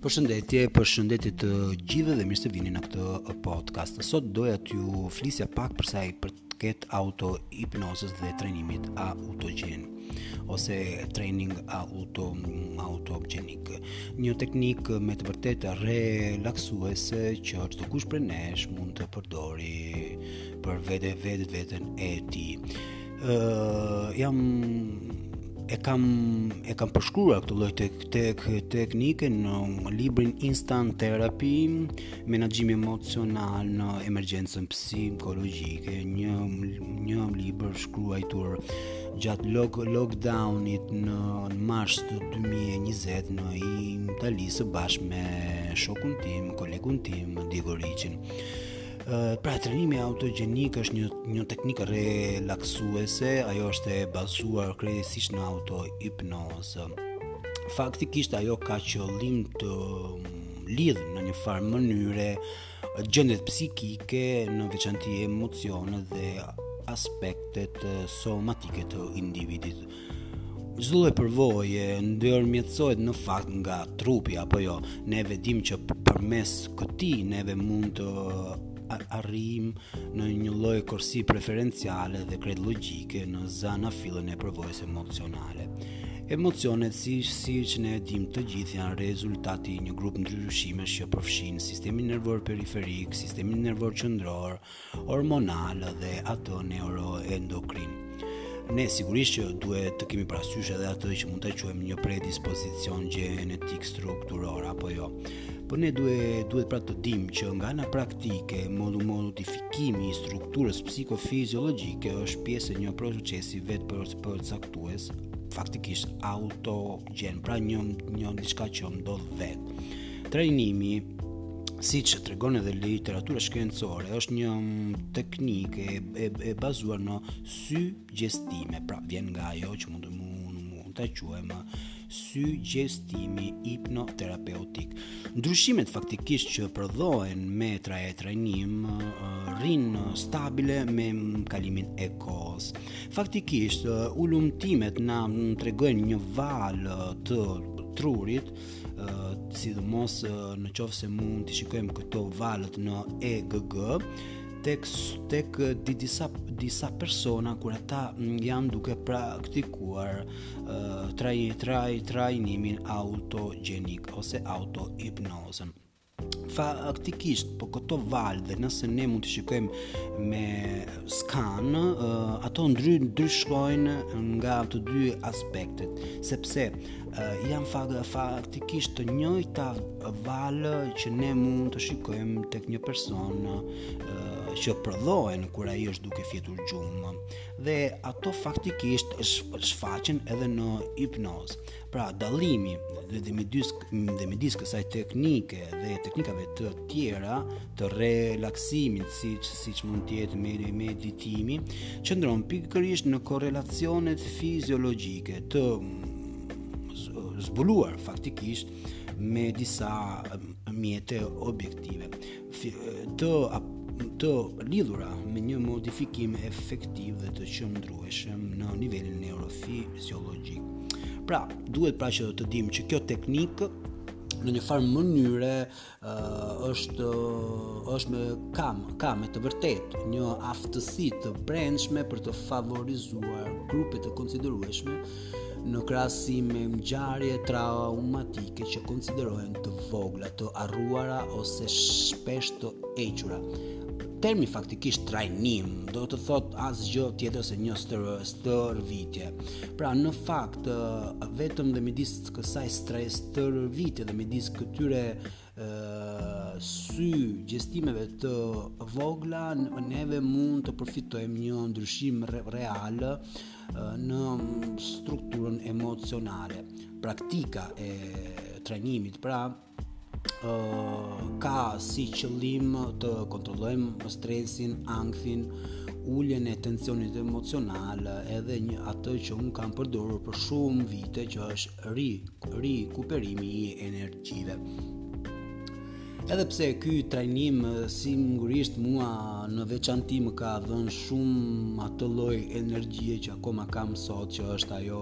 Përshëndetje, përshëndetje të gjithëve dhe mirë se vini në këtë podcast. Sot doja t'ju flisja pak për sa i përket autohipnozës dhe trajnimit autogjen ose training auto autogjenik. Një teknikë me të vërtetë relaksuese që çdokush prej nesh mund të përdori për vete vetë veten e tij uh, jam e kam e kam përshkruar këtë lloj tek tek teknike në librin Instant Therapy, menaxhimi emocional në emergjencën psikologjike, një një libër shkruar gjatë lock lockdownit në mars të 2020 në Itali së bashkë me shokun tim, kolegun tim Diego Ricci-n. Pra trajnimi autogjenik është një një teknikë relaksuese, ajo është e bazuar kryesisht në autohipnozë. Faktikisht ajo ka qëllim të mm, lidh në një farë mënyre gjendjet psikike, në veçanti emocionet dhe aspektet somatike të individit. Çdo lloj përvoje ndërmjetësohet në fakt nga trupi apo jo. Ne e dimë që përmes këtij neve mund të arrijmë në një lloj korsi preferenciale dhe krejt logjike në zanafillën e përvojës emocionale. Emocionet si siç ne e dimë të gjithë janë rezultati i një grup ndryshimesh që përfshijnë sistemin nervor periferik, sistemin nervor qendror, hormonal dhe atë neuroendokrin. Ne sigurisht që duhet të kemi parasysh edhe atë që mund ta quajmë një predispozicion gjenetik strukturor apo jo. Por ne duhet duhet pra të dimë që nga ana praktike modu modifikimi i strukturës psikofiziologjike është pjesë e një procesi vetë për përcaktues faktikisht autogjen, pra një një diçka që ndodh vetë. Trajnimi, siç tregon edhe literatura shkencore, është një teknikë e, e, e bazuar në sugjestime. Pra, vjen nga ajo që mund të mund, mund ta quajmë sugjestimi hipnoterapeutik. Ndryshimet faktikisht që prodhohen me tra e trajnim rrinë stabile me kalimin e kohës. Faktikisht hulumtimet na tregojnë një valë të trurit sidomos në qoftë se mund t'i shikojmë këto valët në EGG, tek, tek disa, disa persona kur ata mm, janë duke praktikuar uh, traj, traj, trajnimin autogjenik ose autohipnozën. faktikisht po këto valë dhe nëse ne mund të shikojmë me skan uh, ato ndry ndryshojnë nga të dy aspektet sepse uh, janë fak faktikisht të njëjta valë që ne mund të shikojmë tek një person uh, që prodhohen kur ai është duke fjetur gjumë dhe ato faktikisht shfaqen edhe në hipnozë. Pra dallimi nëpërmjet nëpërmjet kësaj teknike dhe teknikave të tjera të relaksimit siç siç mund të jetë me meditimi qëndron pikërisht në korelacionet fiziologjike të zbuluar faktikisht me disa mjete objektive. të të lidhura me një modifikim efektiv dhe të qëndrueshëm në nivelin neurofiziologjik. Pra, duhet pra që të dimë që kjo teknikë në një farë mënyre uh, është uh, është ka ka me të vërtetë një aftësi të brendshme për të favorizuar grupe të konsiderueshme Në krahasim me ngjarje traumatike që konsiderohen të vogla, të harruara ose shpesh të hequra, termi faktikisht trajnim do të thotë asgjë tjetër se një stër stërvitje. Pra në fakt vetëm nëpërmjet kësaj stre stërvitje nëpërmjet këtyre sugjestimeve të vogla neve mund të përfitojmë një ndryshim real në strukturën emocionale. Praktika e trajnimit pra ka si qëllim të kontrollojmë stresin, ankthin, uljen e tensionit emocional edhe një atë që unë kam përdorur për shumë vite që është ri, rikuperimi i energjive. Edhe pse ky trajnim sigurisht mua në veçanti më ka dhënë shumë atë lloj energjie që akoma kam sot që është ajo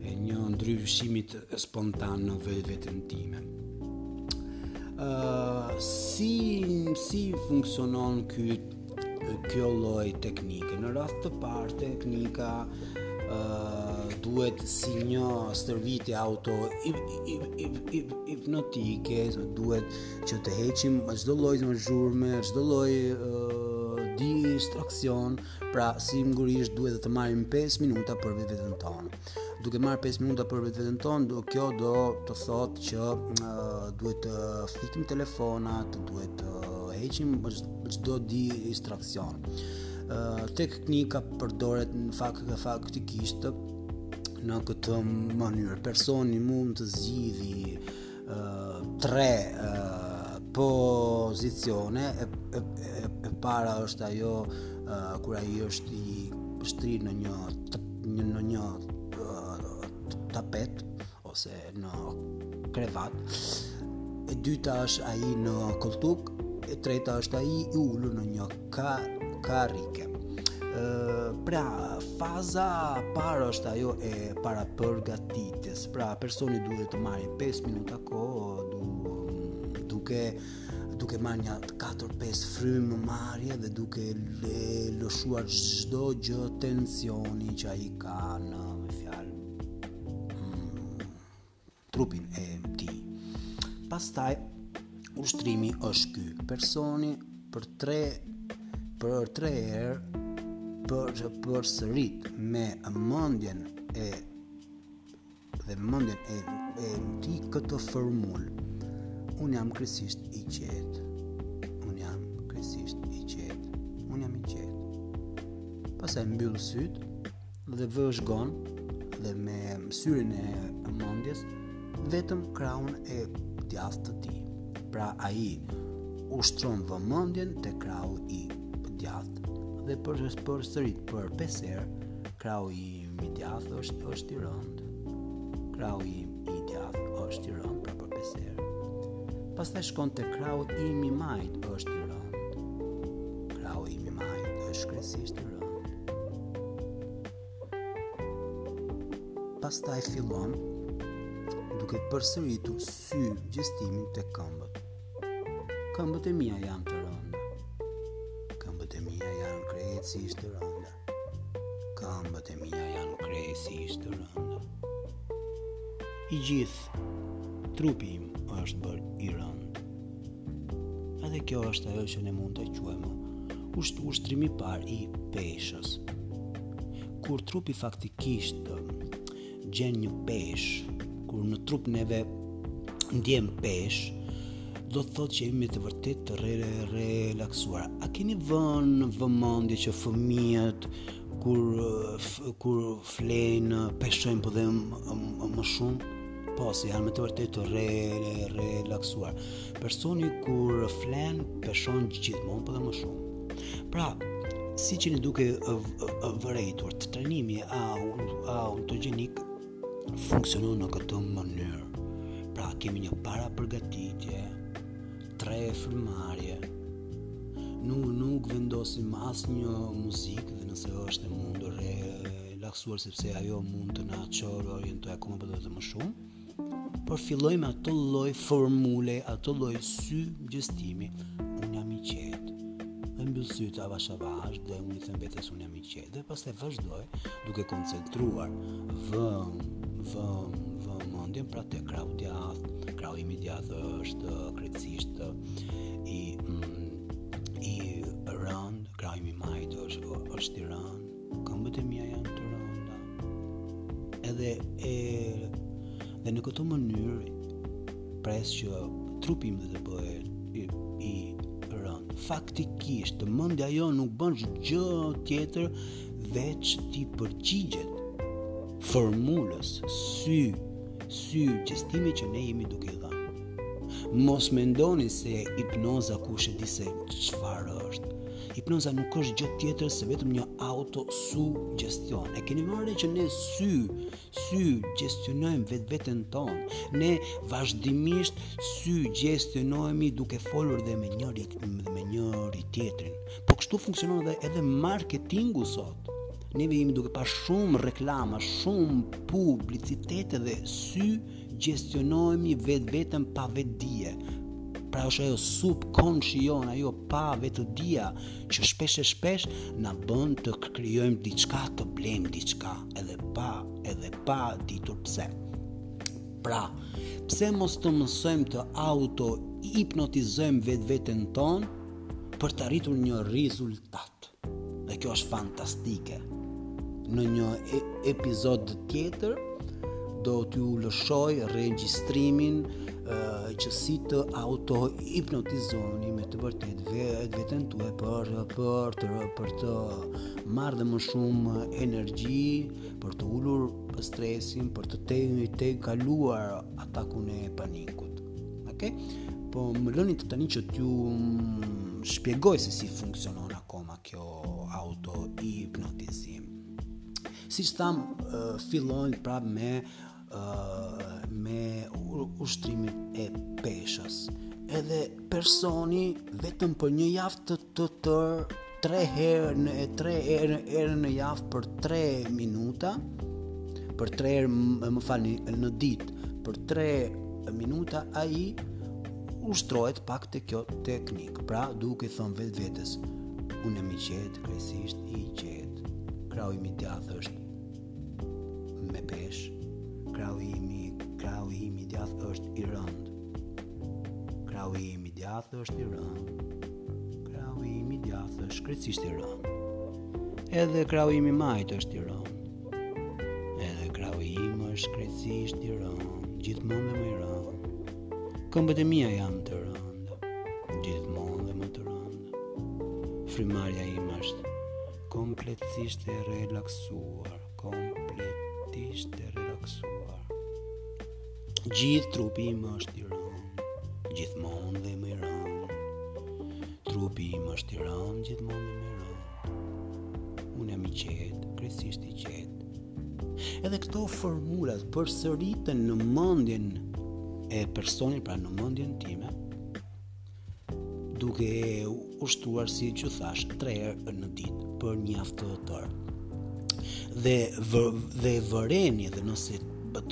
e një ndryshimit spontan në veten time. Ëh uh, si si funksionon ky kjo lloj teknike. Në radhë të parë teknika ë uh, duhet si një stërvitje auto hipnotike, duhet që të heqim çdo lloj zhurme, çdo lloj uh, distraksion, pra sigurisht duhet të marrim 5 minuta për veten tonë. duke marrë 5 minuta për vetë veten tonë, do kjo do të thotë që uh, duhet të uh, fikim telefonat, duhet të uh, heqim çdo di distraksion. Uh, teknika përdoret në fakt faktikisht në këtë mënyrë. Personi mund të zgjidhi tre pozicione e, e, e, e para është ajo kur ai është i shtrirë në një një në një tapet ose në krevat. E dyta është ai në kolltuk, e treta është ai i ulur në një Ka, karrike. Pra, faza e parë është ajo e parapërgatitjes. Pra, personi duhet të marrë 5 minuta kohë duke duke marrë nja 4-5 frymëmarrje dhe duke le, lëshuar çdo gjë tensioni që ai ka në fjalë. Hmm. trupin e tij. Pastaj ushtrimi është ky. Personi për 3 për 3 herë për, përsërit me mendjen e dhe mendjen e e tij këtë formulë. Unë jam krejtësisht i qetë. Unë jam krejtësisht i qetë. Unë jam i qetë. Pastaj mbyll sytë dhe vëzhgon dhe me syrin e mendjes vetëm krahun e djathtë të tij. Pra ai ushtron vëmendjen te krahu i djathtë dhe për, përsërit për pesë herë, krahu im i djathtë është, është i rëndë. Krahu i, i djathtë është i rëndë pra për pesë herë. Pastaj shkon te krahu im i majtë është i rëndë. Krahu im i majtë është krejtësisht i rëndë. Pastaj fillon duke përsëritur sugjestionimin te këmbët. Këmbët e mia janë të rënda. Këmbët e mia janë krejtësisht të rënda. Këmbët e mia janë krejtësisht të rënda. I gjithë trupi im është bërë i rëndë. Edhe kjo është ajo që ne mund ta quajmë usht ushtrimi i parë i peshës. Kur trupi faktikisht gjen një peshë, kur në trup neve ndiejmë peshë, do të thotë që jemi me të vërtetë të re, re, relaksuar. A keni vënë në vëmendje që fëmijët kur kur flenë, peshojnë pak edhe më, më, më shumë? Po, se janë me të vërtetë të re, relaksuar. Personi kur flen, peshon gjithmonë për pak edhe më shumë. Pra, siç jeni duke vërejtur, te trajnimi a, a autogenik funksionon në këtë mënyrë. Pra, kemi një parapërgatitje, tre frymëmarrje, nuk, nuk vendosim asnjë muzikë dhe nëse është e mundur e, relaksuar sepse ajo mund të na çojë orientoj akoma për të më shumë. Por filloj me ato lloj formule, ato lloj sugjestimi, unë jam i qetë. Dhe mbyll sytë avash avash dhe unë i them vetes unë jam i qetë. Dhe pastaj vazhdoj duke koncentruar vëm, vëm, vëm mendjen pra te krahu i djathtë. Krahu im i djathtë është krejtësisht i mm, i rëndë, krahu im i majtë është është i rëndë Këmbët e mia janë të rënda. Edhe e dhe në këtë mënyrë pres që trupi im dhe të bëhet i, i rëndë. Faktikisht, të mendja ajo nuk bën gjë tjetër veç t'i përgjigjet formulës sy sygjestimi që ne jemi duke i dhënë. Mos mendoni se hipnoza kush e di se çfarë është. Hipnoza nuk është gjë tjetër se vetëm një autosugjestion. E keni marrë që ne sy sygjestionojmë vetveten tonë. Ne vazhdimisht sygjestionohemi duke folur dhe me njëri dhe me njëri-tjetrin. Po kështu funksionon edhe edhe marketingu sot. Ne jemi duke pa shumë reklama, shumë publicitete dhe sy gjestionohemi vetveten pa vetëdije. Pra është ajo subkonshi jonë, ajo pavetëdija, që shpesh e shpesh na bën të krijojmë diçka, të blejmë diçka, edhe pa, edhe pa ditur pse. Pra, pse mos të mësojmë të autohipnotizojmë vetveten tonë për të arritur një rezultat? Dhe kjo është fantastike. Në një e episod tjetër do t'ju lëshoj regjistrimin që si të autohipnotizoni me të vërtetë vetveten tuaj për për të për të marrë dhe më shumë energji për të ulur stresin për të tej tejkaluar atakun e panikut Okej? Po më lëni të tani që t'ju mm, shpjegoj se si funksionon akoma kjo autohipnotizim. Siç thamë, uh, fillojmë prap me, uh, me ushtrimet e peshës. Edhe personi vetëm për një javë të të tërë 3 herë në 3 herë herë në javë për 3 minuta për 3 herë më falni në ditë për 3 minuta ai ushtrohet pak te kjo teknikë pra duke thënë vetvetes unë jam i qetë krejtësisht i qetë krahu im i djathtë është me peshë krahu im i krahu im i djathtë është i rëndë Krahu im i djathtë është i rëndë. Krahu im i djathtë është krejtësisht i rëndë. Edhe krahu im i majtë është i rëndë. Edhe krahu im është krejtësisht i rëndë, gjithmonë më i rëndë. Këmbët e mia janë të rënda, gjithmonë dhe më të rënda. Frymëmarrja ime është kompletisht e relaksuar. Kompletisht e relaksuar. Gjithë trupi im është i rëndë, gjithmonë dhe më i rëndë. Trupi im është i rëndë, gjithmonë dhe më i rëndë. Unë jam i qetë, krejtësisht i qetë. Edhe këto formulat përsëriten në mendjen e personit, pra në mendjen time, duke ushtruar siç ju thashë tre herë në ditë për një javë të tërë. Dhe vë, dhe vëreni dhe nëse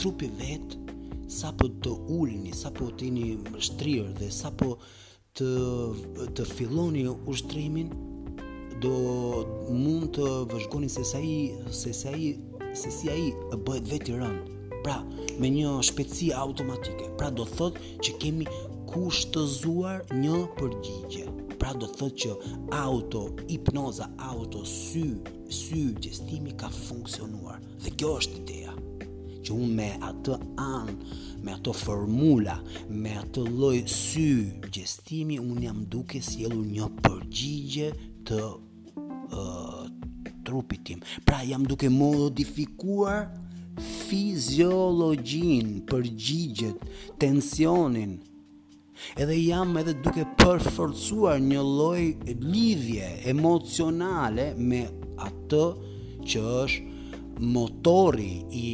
trupi vetë sapo të ulni, sapo të jeni shtrirë dhe sapo të të filloni ushtrimin do mund të vëzhgoni se sa i se sa i se si ai bëhet vetë i rëndë. Pra, me një shpejtësi automatike. Pra do të thotë që kemi kushtëzuar një përgjigje. Pra do të thotë që autohipnoza, autosy, sygjestimi ka funksionuar. Dhe kjo është ideja që unë me atë anë, me ato formula, me atë lloj sygjestimi unë jam duke sjellur një përgjigje të uh, trupit tim. Pra jam duke modifikuar fiziologjinë, përgjigjet, tensionin. Edhe jam edhe duke përforcuar një lloj lidhje emocionale me atë që është motori i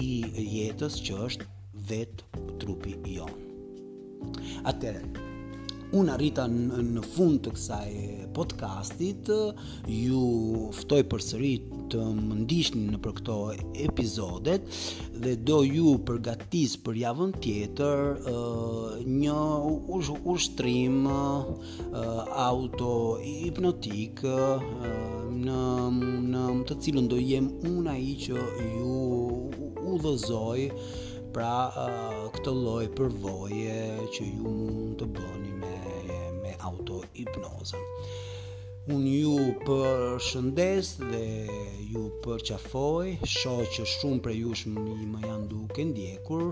i jetës që është vetë trupi jonë. Atëherë, unë arrita në fund të kësaj podcastit, ju ftoj përsëri të më ndiqni nëpër këto epizodet dhe do ju përgatis për javën tjetër një ushtrim autohipnotik në në të cilën do jem unë ai që ju udhëzoj pra këtë lloj përvoje që ju mund të bëni me me autohipnozën. Unë ju përshëndes dhe ju përqafoj, shoh që shumë prej jush më, më janë duke ndjekur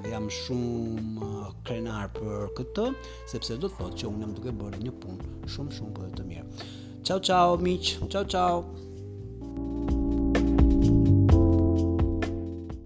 dhe jam shumë krenar për këtë sepse do të thotë që unë jam duke bërë një punë shumë shumë për të mirë. Ciao ciao miq, ciao ciao.